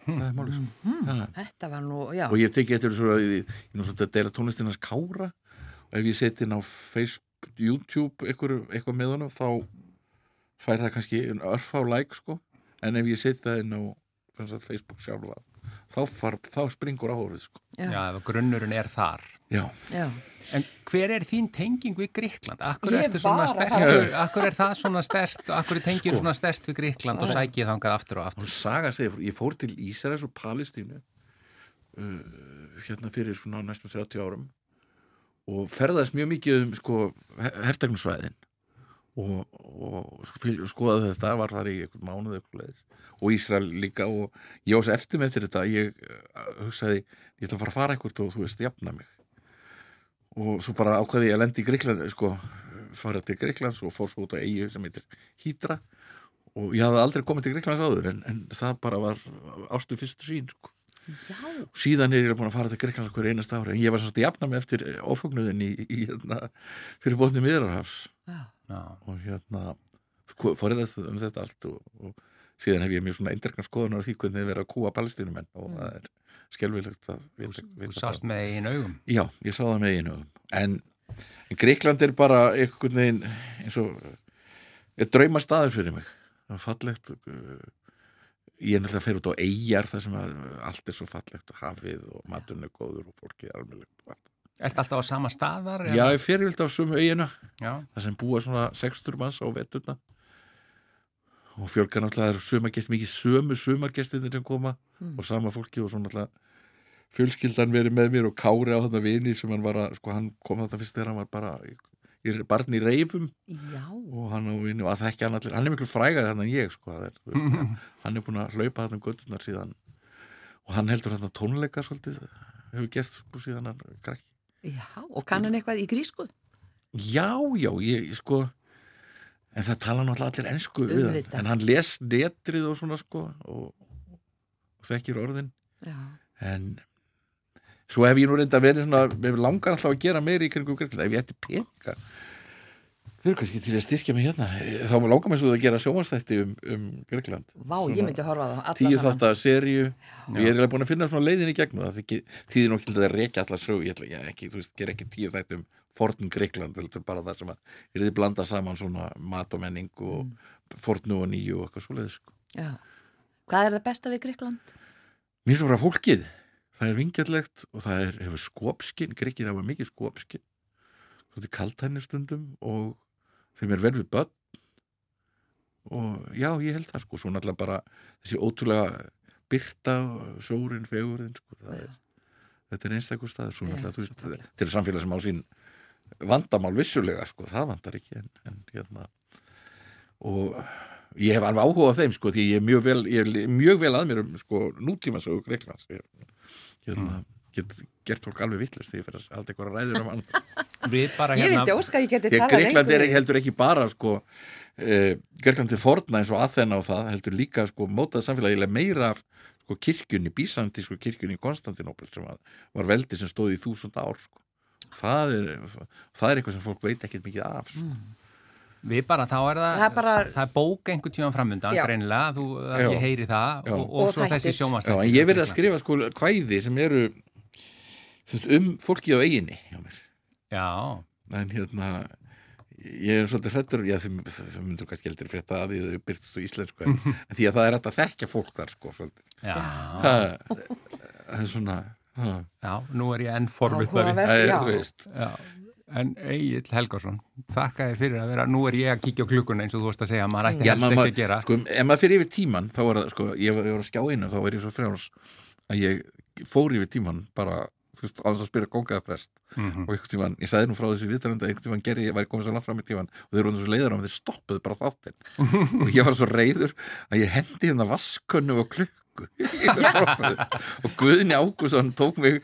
Það er málið sko. Hmm, Það- þetta var nú, já, og ég tekið eftir svo að ég, nú svolítið að deila tónlistinans kára. Og ef ég seti inn á Facebook, YouTube eitthvað, eitthvað með honum þá fær það kannski örfá like sko. En ef ég seti það inn á sem sagt, Facebook sjálfa þá, far, þá springur áhórið sko. Já, Já, ef grunnurinn er þar. já, já. En hver er þín tenging við Gríkland? Akkur, akkur er það svona stert og akkur tengir Sko. svona stert við Gríkland og sækið þangað aftur og aftur? saga segir, ég fór til Ísraels og Palestínu uh, hérna fyrir svona næstum 30 árum og ferðaðist mjög mikið um sko hertagnusvæðin og, og sko- skoðaði þetta var þar í einhvern mánuð eitthvað leiðis og Ísrael líka og ég ás eftir með þetta ég uh, hugsaði, ég ætla að fara að fara eitthvað og þú veist, jafna mig og svo bara ákvaði ég að lendi í Greikland sko, fara til Greiklands og fór svo út á eigu sem heitir Hydra. Og ég hafði aldrei komið til Greiklands áður en, en það bara var ástu fyrstu sín sko. Já, síðan er ég búin að fara til Greiklands okkur einast ári en ég var svolítið jafna mig eftir ofugnuðin í, í hérna, fyrir bótni miðrarhafs já, Já. og hérna fóriðast um þetta allt og, og síðan hef ég mjög svona eindregna skoðunar því hvernig þið verið að kúa palestínumenn og það er skelvilegt að vita, þú sást með einn augum. Já, ég sá það með einu en, en Greikland er bara einhvern veginn eins og er drauma staður fyrir mig það er fallegt uh, ég er náttúrulega að fer út á eigjar þar sem allt er svo fallegt og hafið og maturinn er góður og fólkið er alveg Ertu alltaf á sama staðar? Já, ég fer vilt á sumu eiginu Já. þar sem búa svona 60 manns á veturna og fjölgar náttúrulega eru sumargest, mikið sömu sumargestinir sem koma og sama fólki og svo náttúrulega fjölskyldan verið með mér og Kári á þetta vini sem hann var að, sko hann kom þetta fyrst þegar hann var bara í, barn í reifum. Já, og hann á vini og að þekki hann allir, hann er miklu frægaði þannig en ég sko, það er, þú veist, hann, hann er búin að hlaupa þarna um göttunar síðan. Og hann heldur þarna tónleika svolítið, hefur gert sko síðan hann krakki. Já, og kann hann eitthvað í grísku? Já, já, ég sko en það tala náttúrulega allir ensku við hann, en hann les netrið og svona sko og, og þekkir orðin. Já, en svo hef ég nú reynda verið svona hef langar alltaf að gera meira í kringum Grekland ef ég ætti peninga þau eru kannski til að styrkja mig hérna. Þá langar mér svo að gera sjómanstætti um, um Grekland vá, ég myndi horfa á það tíu saman. þátt að seríu og ég er eiginlega búin að finna svona leiðin í gegnum það. Þýðir nú ekki að rekja allar sög ég ætla ekki, þú veist, ger ekki tíu þætti um forn Greikland, heldur bara það sem að er þið blanda saman svona mat og menning og fornu og nýju og eitthvað svoleiðis sko. Já. Hvað er það besta við Gríkland? Mér finnst bara fólkið, það er vingjallegt og það er, hefur skopskinn, Greikir hafa mikið skopskinn þetta er kaltænni stundum og þeim er vel við börn. Og já, ég held það sko, svo náttúrulega bara þessi ótrúlega byrta sjórin, fegurinn sko, það er, þetta er veist, fallegt. þetta er samfélag sem á sín vandamál vissulega, sko, það vandar ekki en, en hérna og ég hef alveg áhuga á þeim sko, því ég er mjög vel, ég er mjög vel að mér um sko, nútíma sögu Greiklands ég, hérna, get gert fólk alveg vittlust því ég að halda eitthvað ræður um *laughs* Við bara Ég hérna... vildi óska að ég geti talað Greikland er heldur ekki bara sko, uh, Greikland er forna eins og Aþena og það heldur líka sko, mótað samfélagilega meira af sko, kirkjunni, bísantísku kirkjunni í Konstantinopel sem að, var veldi sem stóð í þúsund ár sko. Það, er, það, það er eitthvað sem fólk veit ekkert mikið af sko. Við bara, þá er það, Það er bara- það er bók einhvern tíðan framundan, Já. greinilega, þú, það, Já. ég heyri það Já. og, og, Og svo þessi en ég verið að skrifa sko, kvæði sem eru veist, um fólkið á eiginni hjá mér Já, en hérna ég er svolítið hrættur já, þau myndur kannski heldur frétta að því þau byrtust á íslensku en, *laughs* en því að það er að þekkja fólk þar sko svolítið Já, það það er svona ha, já, nú er ég enn forvittari. Það er, veist. Já, en Egil Helgarsson, þakka þér fyrir að vera, nú er ég að kíkja á klukkuna eins og þú varst að segja, maður ætti helst ekki að gera. sko, ef maður fyrir yfir tíman þá var það, sko, ég var, að skjá einu þá var ég svo frjáls að ég fór yfir tíman bara, þú veist, þess að spyrja kongaða prest. Mhm. og einhvern tíman, ég sagði nú frá þessu viðtalenda einhvern tíman gerði, ég væri komið svo langt fram í tíman og þeir voru svo leiður á mig, þeir stoppuðu bara þáttinn. *laughs* Og ég var svo reyður að ég hendi hérna vaskönnu og klukku Stoppaði. *laughs* og Guðni Ágússon tók mig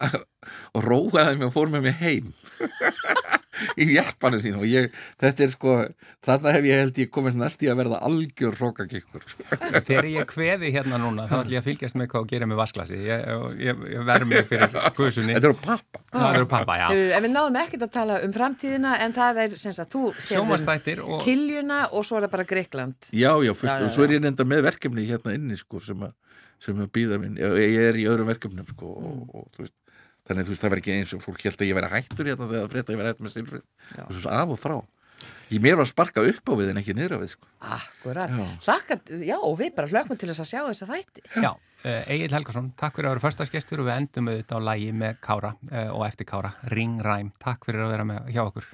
*laughs* og róaði mig og fór með mig heim *laughs* í jeppanum sín og ég, þetta er sko þarna hef ég held ég komist næst í að verða algjör rókakikkur Þegar ég kveði hérna núna, þá ætlum ég að fylgjast með hvað að gera með vasklasi. Ég, ég, ég verð mig fyrir guðsunni. Þetta er á pappa Það eru pappa, já. En við náðum ekkert að tala um framtíðina en það er sem sagt, þú sérðum Sjónvarpsþættir og- Kiljuna og svo er það bara Greikland Já, já, fyrst, Já, já, og svo er já. ég nefnda með verkefni hérna inni sko sem að, sem að býða minn ég, ég er í öðrum verkefnum sko og, og, þú veist, þannig þú veist það var ekki eins og fólk held að ég væri hættur hérna þegar það frétta að ég væri hættur með Silfrið og svo af og frá ég mér var að sparka upp á við en ekki niður á við sko. Akkurat, Já. Hlakkat, já og við bara hlökkum til þess að sjá þess að þætti Já, uh, Egil Helgarsson, takk fyrir að vera förstaskestur og við endum auðvitað á lægi með Kára uh, og eftir Kára, Ring Ræm. Takk fyrir að vera með hjá okkur.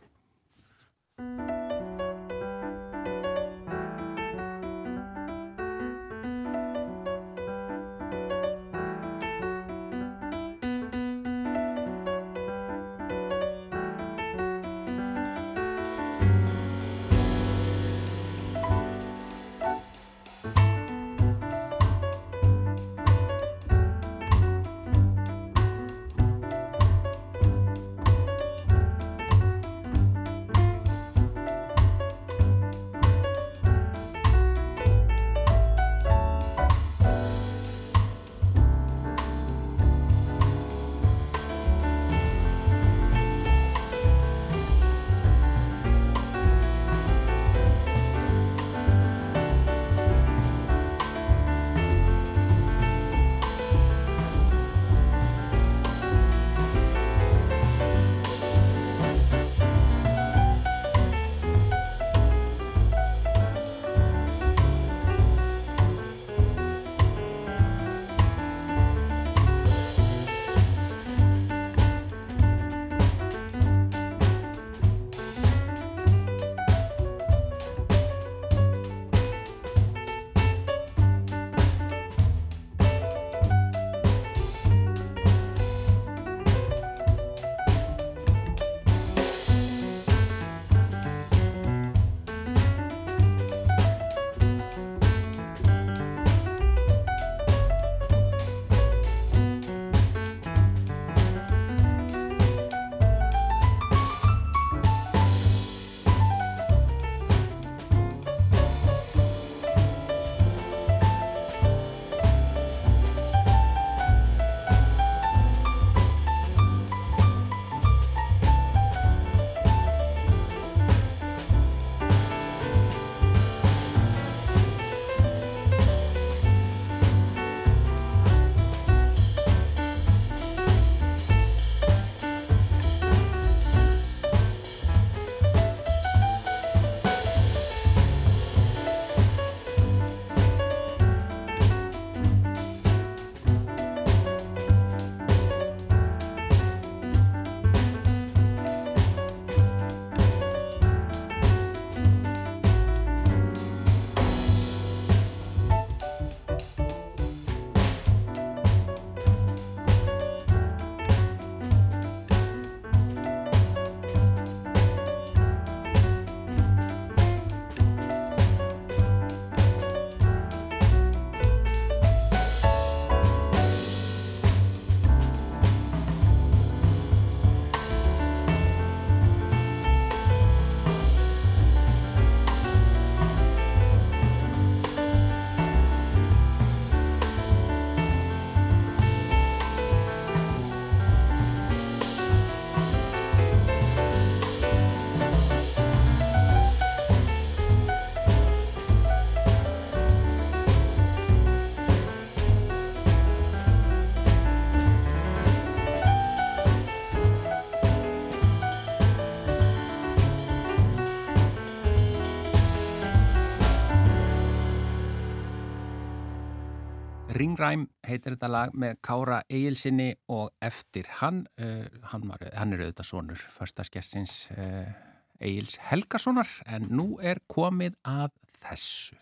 Ringræm heitir þetta lag með Kára Egilsinni og eftir hann, uh, hann, var, hann er auðvitað sonur förstaskessins uh, Egils Helgasonar en nú er komið að þessu.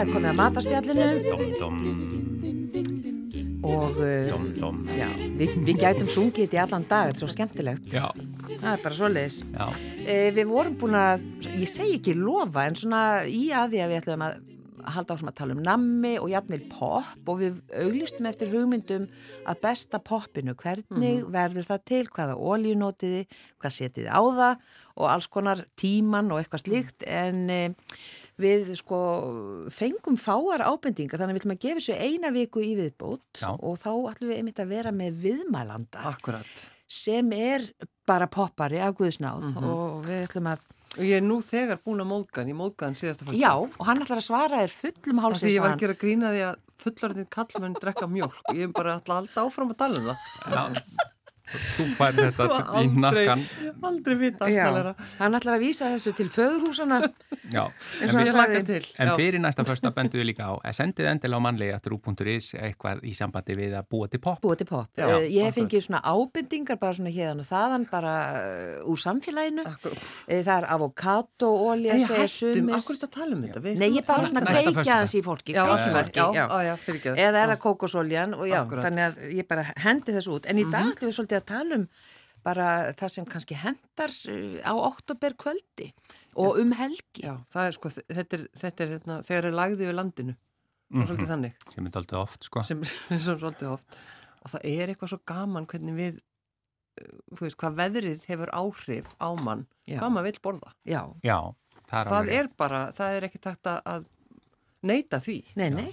Það er komið að mataspjallinu Dom, dom, og uh, dom, dom. já, við, við gætum sungið þetta í allan dag, þetta er svo skemmtilegt. Já, Það er bara svoleiðis. já, E, við vorum búin að, ég segi ekki lofa, en svona í að því að við ætlum að halda áfram að tala um nammi og jafnvel pop og við auglistum eftir hugmyndum að besta poppinu, hvernig verður það til, hvaða ólíunótiði, hvað setiði á það? Og alls konar tíman og eitthvað slíkt. En e, við sko fengum fáar ábendingar þannig að við ætlum að gefa þessu eina viku í viðbót Já. og þá ætlum við einmitt að vera með viðmælanda Akkurat. sem er bara poppari af Guðsnáð og við ætlum að Og ég er nú þegar búin að móðgan, ég móðgan síðasta fyrst. Já, og hann ætlar að svara þér fullum Því hálsins ég var að gera grína því að fullorðin kallmenn drekka mjólk. Ég er bara alltaf áfram að tala um það. já. Þú fær þetta í Aldrei- nakkan. Aldrei vita Já, afsnalega. hann ætlar að vísa þessu til föðurhúsana Já, eins en, við, til. en fyrir næsta första bendum við líka á að sendið endilega á mannlega trú.is eitthvað í sambandi við að búa til pop. Búið til pop. Já, Já, ég fengið svona ábendingar bara svona hérðan og þaðan bara uh, úr samfélaginu. Akkurat. Eh, Það er avokado-olja, Nei, segja sumir. akkur þetta tala um þetta? Við Nei, ég bara svona um kveikja hans í fólki. Já, kveikja í akkurat, fólki, já, já. já, já, fyrir ekki Eða er það kókosoljan og já, þannig að ég bara hendi þessu út. En í dag ætlum við svolítið að tala um bara það sem kannski hendar uh, á oktober kvöldi og um helgi. Já, það er sko, þetta er, þetta er hérna, þegar er lagði við landinu. Er svolítið þannig, sem er daldið oft, sko. *laughs* sem er svolítið oft. Og það er eitthvað svo gaman hvernig við, þú veist, hvað veðrið hefur áhrif á mann, Já. hvað maður vill borða. Já, Já, það er Það er bara, það er ekki takt að- að neyta því. nei, nei.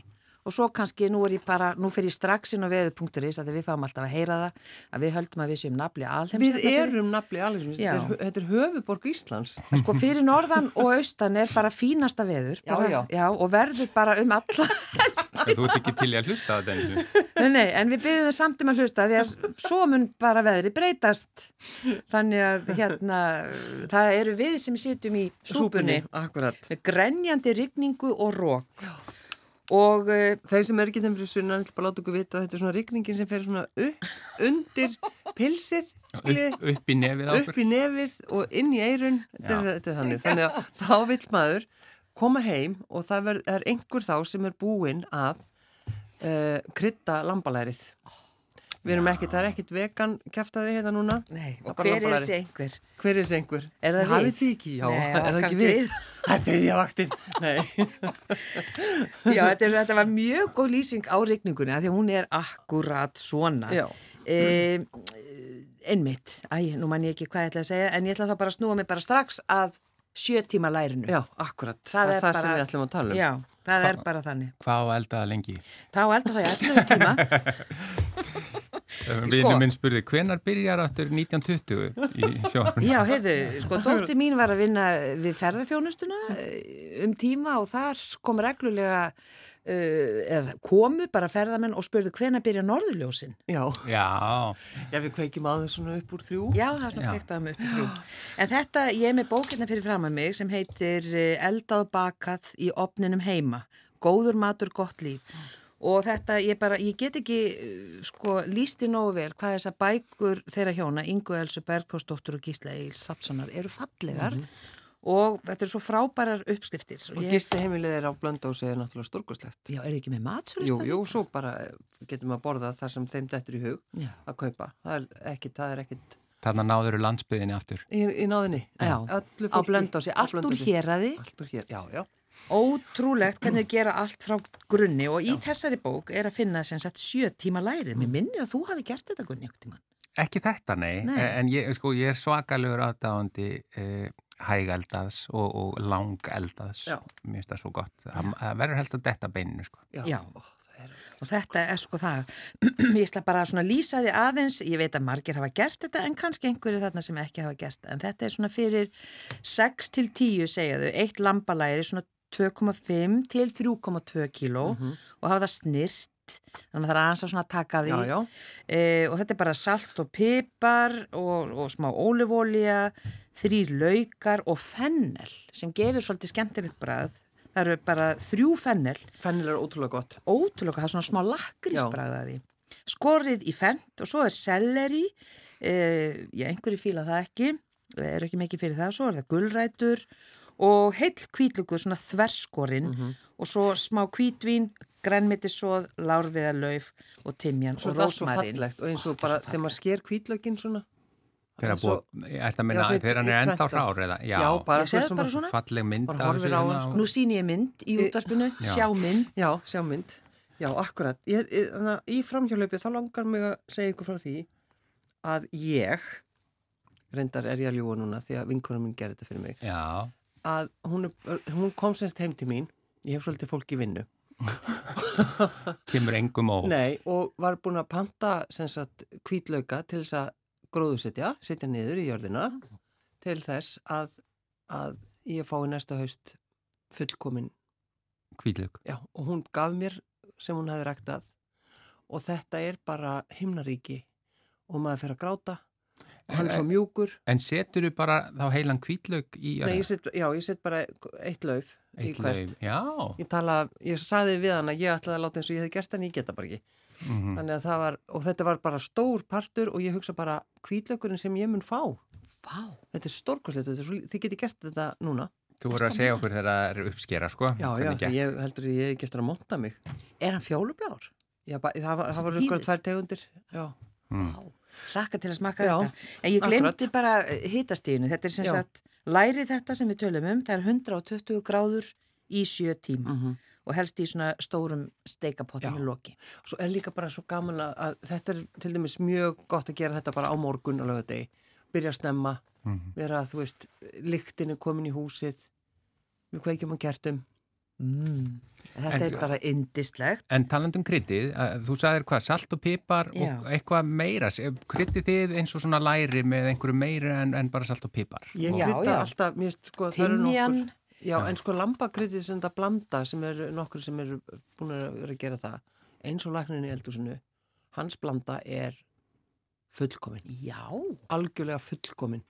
Og svo kannski, nú er ég bara, nú fer ég strax inn á veðu.is að við fáum alltaf að heyra það að við höldum að við séum nafli alheims. Við fyrir. erum nafli Já. þetta, er- þetta er höfuborg Íslands. Sko fyrir norðan og austan er bara fínasta veður. Já, Bara, já. og verður bara um alla. Þú ert ekki til í að hlusta á þetta eins og. nei, nei, en við byrjum það samt um að hlusta því að svo mun bara veðri breytast. Þannig að hérna, það eru við sem sitjum í súpunni með grenjandi rigningu og rók. Og uh, Þeir sem er ekki þeim fyrir sunnan, ég ætla bara að láta okkur vita að þetta er svona rigningin sem fer svona upp, undir pilsið, skiljið, Upp, upp í upp í nefið og inn í eirun, þetta er, þetta er þannig. Þannig að þá vill maður koma heim og það er einhver þá sem er búinn að uh, krydda lambalærið. Við erum ekkert, það er ekkert vegan kæftaði hérna núna. nei, Það og bara hver er þessi einhver? Hver er þessi einhver? Er það við? þið ekki? Já, Nei, er það ekki við? við. Það er þriðja vaktin. Nei. *laughs* Já, þetta, er, þetta var mjög góð lýsing á rigningunni af því að hún er akkurat svona. Já. E, einmitt, æ, nú man ég ekki hvað ég ætla að segja, en ég ætla þá bara að snúa mig bara strax að sjö tíma lærinu. Já, akkurat. Það, er það sem við ætlum að tala um. Já, það er bara þannig. Hvað á eldaða lengi? Þá elda það í 11 tíma. *laughs* Vinnu minn spurði, hvenar byrjar aftur 1920 í *laughs* sjónum? Já, heyrðu, sko, dótti mín var að vinna við ferðarþjónustuna eh, um tíma og þar kom reglulega, uh, eða komu bara ferðarmenn og spurðu hvenær byrja norðurljósin. Já. Já, Já, við kveikjum að þau svona upp úr þrjú. Já, það er svona Já. kveikt á mig upp í þrjú. En þetta, ég er með bókina fyrir fram að mig sem heitir eh, Eldað bakað í opninum heima. Góður matur, gott líf. Og þetta, ég bara, ég get ekki, eh, sko, lísti nógu vel hvað þessar bækur þeirra hjóna, Ingu Elsu Bergþórsdóttur og Gísla Egil Sapssonar, eru fallegar og þetta er svo frábærar uppskriftir. Og ég, gisti heimilið er á blöndósi er náttúrulega stórkoslegt. Já, er þið ekki með matsölist? Jú, jú, svo bara eh, getum við að borða það sem þeim dettur í hug Já. að kaupa. Það er ekkit, það er ekkit þarna náður landsbyðinni aftur. í, í náðinni. Já, á blöndósi, allt úr hér, já, já. Ótrúlegt hvernig þau gera allt frá grunni og í þessari bók er að finna sem sagt sjö tíma lærið. Mér minnir að þú hafi gert þetta Gunni einhvern tímann. Ekki þetta, nei, Nei. en ég, sko, ég er svakalegur aðdáðandi eh, hægeldaðs og, og langeldaðs Já. mér finnst það svo gott það, það verður helst að detta beininu sko. Já, Já. Ó, er, Og þetta er sko það, *clears throat* ég ætla bara svona að lýsa því aðeins, ég veit að margir hafa gert þetta en kannski einhverju þarna sem ekki hafa gert. En þetta er svona fyrir 6 til 10 segja þau, eitt lambalæri svona 2,5 til 3,2 kíló og hafa það snirt, þannig að það er aðeins að taka því. já, já, E, og þetta er bara salt og pipar og, og smá ólifólja, þrýr laukar og fennel sem gefur svolítið skemmtilegt brað. Það eru bara þrjú fennel fennil er ótrúlega gott. ótrúlega, það er svona smá lakrísbragðaði. Skorið í fendt og svo er selleri, eh, já, einhverju fíla það ekki, er ekki mikið fyrir það, svo er það gulrætur og heill kvítlugur, svona þverskorinn og svo smá kvítvín, grænmetisóð, lárviðarlauf og timjan og er það svo rósmarin. fallegt og eins og bara þegar maður sker hvítlaugin svona. þegar svo- hann er ennþá hrár eða, já, Já, bara bara svona. falleg mynd á hérna hann, sko. Nú sín ég mynd í útvarpinu, Já. sjá mynd. Já, sjá mynd. Já, akkurat. Ég, ég, þannig að í framhjálaupi þá langar mig að segja ykkur frá því að ég, reyndar er ég að ljúa núna því að vinkunum minn gerði þetta fyrir mig, já, að hún, hún kom semst heim til mín, ég hef svolítið fólk í vinnu, *laughs* kemur engum ó Nei, og var búin að panta kvítlauka til þess að gróðusetja, setja niður í jörðina til þess að, að ég fái næsta haust fullkomin, kvíðlug já, og hún gaf mér sem hún hefði ræktað. Og þetta er bara himnaríki og maður fer að gráta og hann er svo mjúkur en setur þú bara þá heilan kvíðlug í Nei, ég set, já, ég set bara eitt lauf í eitt lauf, já Ég tala, ég saði við hann að ég ætlaði að láta eins og ég hefði gert en ég geta bara ekki. Mhm. Þannig að það var, og þetta var bara stór partur og ég hugsa bara kvítlökurinn sem ég mun fá. Vá. Þetta er stórkoslegt, þetta er svo, þið geti gert þetta núna. þú voru að segja okkur þegar það er uppskera sko Já, já, ég heldur að ég hef eftir að monta mig. Er hann fjólublár? Já, það, var- það var ykkur tvær tegundir. Já, Vá. Hlakka til að smakka Já, þetta. En ég akkurat. glemdi bara hitastíðinu. Þetta er sem Já. sagt, lærið þetta sem við tölum um, það er 120 gráður í sjö tíma og helst í svona stórum í loki. svo er líka bara svo gaman að, að þetta er til dæmis mjög gott að gera þetta bara á morgun og lögadegi. Byrja að snemma, vera, þú veist, lyktin er komin í húsið, við kveikjum og kertum. Mm. Þetta En- er bara indislegt. En talandum kryddið, að þú sagðir hvað, salt og pipar Já. og eitthvað meira. Kryddið þið eins og svona læri með einhverju meira en, en bara salt og pipar? Ég já. alltaf, mér finnst sko, það eru nokkur. Já, en sko lambakryddið sem þetta blanda sem er nokkur sem eru búin að vera að gera það eins og læknin í eldhúsinu hans blanda er fullkomin, Já. algjörlega fullkomin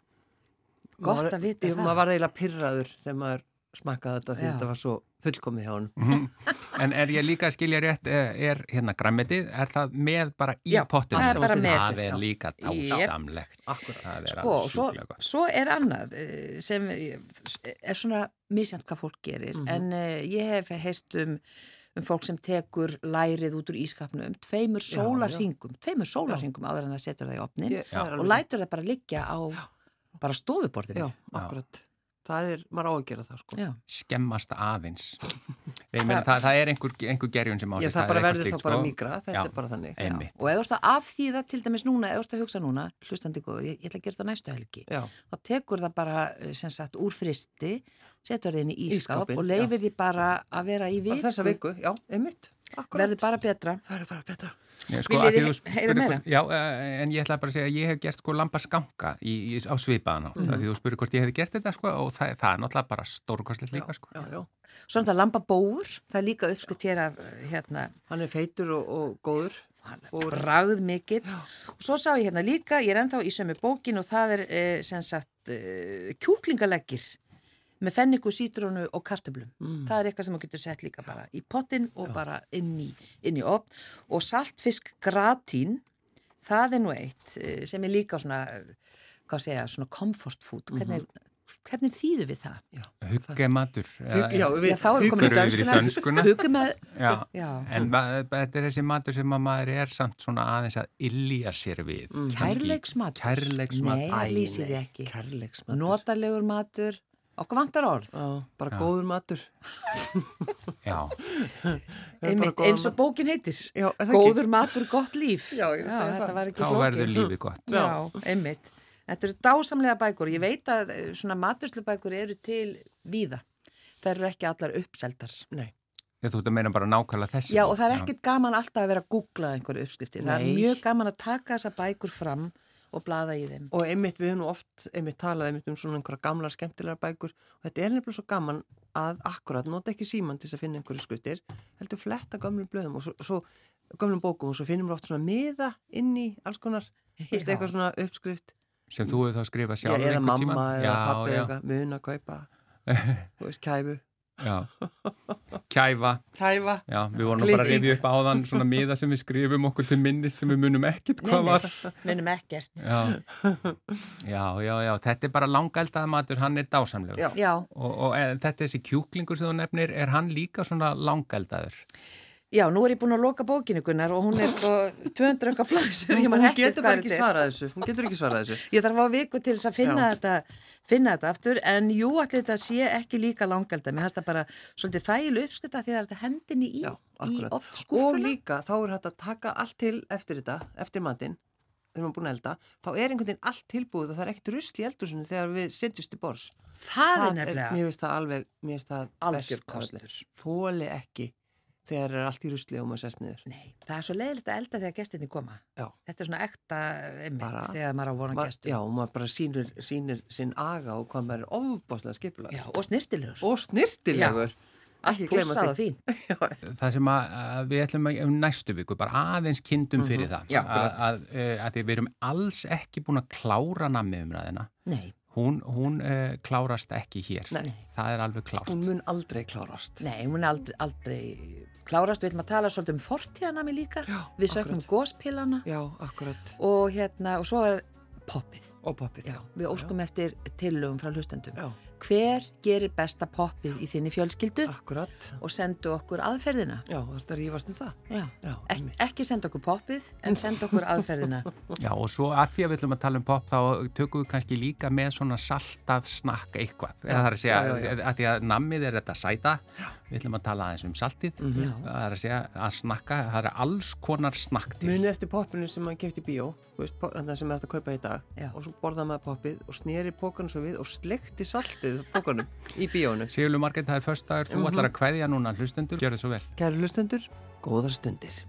Gott að vita ég, það. maður var eiginlega pyrraður þegar maður smakkaði þetta því þetta var svo fullkomið hjá hann Mhm. En er ég líka að skilja rétt, er, er hérna græmitið, er það með bara í Já, pottinu? það er bara með. Það er Já. líka dásamlegt. Er Sko, og svo, svo er annað eh, sem eh, er svona misjant hvað fólk gerir Mhm. en uh, ég hef heyrt um, um fólk sem tekur lærið út úr ískapnum tveimur Já, sólarringum tveimur sólarringum áður en það setur það í opnin er og lætur það bara liggja á bara stofuborðinu Já, akkurat Það er, maður á að gera það sko. Já. Skemmast aðeins. *laughs* Ég meina, það, það er einhver, einhver gerjun sem á Ég sér það bara eitthvað verður þá bara sko. mýgra, þetta Já. er bara þannig. og ef þú ert að afþýða til dæmis núna, ef þú ert að hugsa núna hlustandi góður, ég, ég ætla að gera það næstu helgi Já, þá tekur það bara eh, sem sagt úr fristi setur það inn í ískap Ísskápinn, og leifir því bara að vera í bara viku. já, verður bara betra. Það er bara betra Já, sko, Viljið þið heyra meira? hvort- Já, eh, en ég ætla bara að segja að ég hef gert sko lambaskanka í, í, á svipaðan átt. Mm. Því þú spurði hvort ég hef gert þetta sko og það, það er náttúrulega bara stórkostlegt líka sko. Já, já, Svo er þetta lambabóur, það er líka uppskrift hér af eh, hérna, hann er feitur og, og góður bragð mikill. Og svo sá ég hérna líka, ég er ennþá í sömu bókin og það er eh, sem sagt eh, kjúklingaleggir með fenniku, sítrónu og kartöblum. Það er eitthvað sem maður getur sett líka bara í pottin og bara inn í, inn í opn. Og saltfisk gratín, það er nú eitt eh, sem er líka svona, eh, hvað segja, svona comfort food. Hvernig, hvernig þýðu við það? Huggematur. Hugg, já, við, Já, dönskuna. *laughs* Hugum með, Já, Já. en þetta er þessi matur sem að maður er samt svona aðeins að illja sér við. Mm. Kærleiksmatur? Kærleiksmatur. Nei, það lýsir því ekki. Kærleiksmatur Notalegur matur, okkur vantar orð. Já, bara góður matur Já, *laughs* Það er Einmitt, góður eins og bókin heitir. Já, er það ekki? Góður matur, gott líf. Já, ég segi þetta það. var ekki þá flókið. verður lífið gott. Já, einmitt. Þetta eru dásamlega bækur. Ég veit að eh, svona maturslubækur eru til víða. Það eru ekki allar uppseldar. Nei. Ég þú ert að meina bara nákvæmlega þessi Já, bók. og það er ekkit gaman alltaf að vera að googla einhverju uppskrifti. Það Nei. er mjög gaman að taka þessa bækur fram og blaða í þeim. Og einmitt við nú oft einmitt talað einmitt um svona einhverja gamla skemmtilegar bækur og þetta er nefnilega svo gaman að akkurat nota ekki síman til þess að finna einhverju skriftir heldur fletta gamlum blöðum og svo, svo gamlum bókum og svo finnum við oft svona miða inn í alls konar þú veist, Já. eitthvað svona uppskrift sem þú hefur þá skrifað Já, sjálf eða einhvern mamma tímann. eða Já, pappi já, eða eitthvað mun að kaupa *laughs* þú veist, kæfu já. Kæfa kæfa Já, við vorum bara að rifja upp áðan svona miða sem við skrifum okkur til minnis sem við munum ekkert hvað var. Minnum ekkert. Já. já, já, já, þetta er bara langaldaða matur, hann er dásamlegur. Já. Já, Og, og e, þetta þessi kjúklingur sem þú nefnir, er hann líka svona langaldaður? já, nú er ég búin að loka bókinu Gunnar og hún er sko *laughs* 200 okkar plassur. Hún ekkert getur bara ekki er. svarað þessu hún getur ekki svarað þessu Ég þarf að fá viku til þess að finna Já. þetta, finna þetta aftur, en jú, allir þetta sé ekki líka langalda. Mér finnst það bara svolítið þægileg uppskrifta því það er þetta hendinni í, Já, í og líka þá er hægt að taka allt til eftir þetta, eftir matinn þegar maður er búin að elda, þá er einhvern veginn allt tilbúið og það er ekkert rusl í eldursunni þegar við setjumst í bors. Það er nefnilega. mér finnst það alveg, mér finnst það öllu. kostur. Þoli ekki þegar er allt í rusli og maður sest niður. Nei, það er svo leiðilegt að elda þegar gestinni koma. Já. Þetta er svona ekta einmitt Bara- þegar maður á vona Ma, gestum. já, og maður bara sýnir, sýnir sinn aga og hvað maður er ofbáslega skipulag. Já, og snirtilegur. Og snirtilegur. *laughs* Það sem að, að við ætlum að um næstu viku, bara aðeins kindum fyrir það. Mhm. Já, að, að, að, að við erum alls ekki búin að klára nammi umræðina. Nei, Hún, hún uh, klárast ekki hér. Nei. Það er alveg klárt. hún mun aldrei klárast. nei, hún er aldrei, aldrei klárast. Við ætlum að tala svolítið um fortíðanami líka. Já, Við sökum góspilana Já, akkurat. og hérna, og svo er poppið. Og poppið. Já, við óskum eftir tillögum frá hlustendum. Já, Hver gerir besta poppið í þinni fjölskyldu akkurat. og sendu okkur aðferðina. Já, þetta rífast um það. Já, Já, Ek, ekki senda okkur poppið, en senda okkur aðferðina. *laughs* Já, og svo að því að við ætlum að tala um pop þá tökum við kannski líka með svona saltað snakk eitthvað. Eða það er að segja, að því að nammið er þetta sæta, við ætlum að tala aðeins um saltið. Já. Það er að segja að snakka, það er alls konar snakk til. Munið eftir poppinu sem maður kefti í bíó, þú veist, sem er hægt að kaupa í dag Já. og svo borðaði maður poppið og sneri pókanum svo við og slekti saltið pókanum í bíónu. Sigurlu Margreit, það er först dagur, þú ætlar að kveðja núna hlustendur, gjör þið svo vel. Kæru hlustendur, góðar stundir.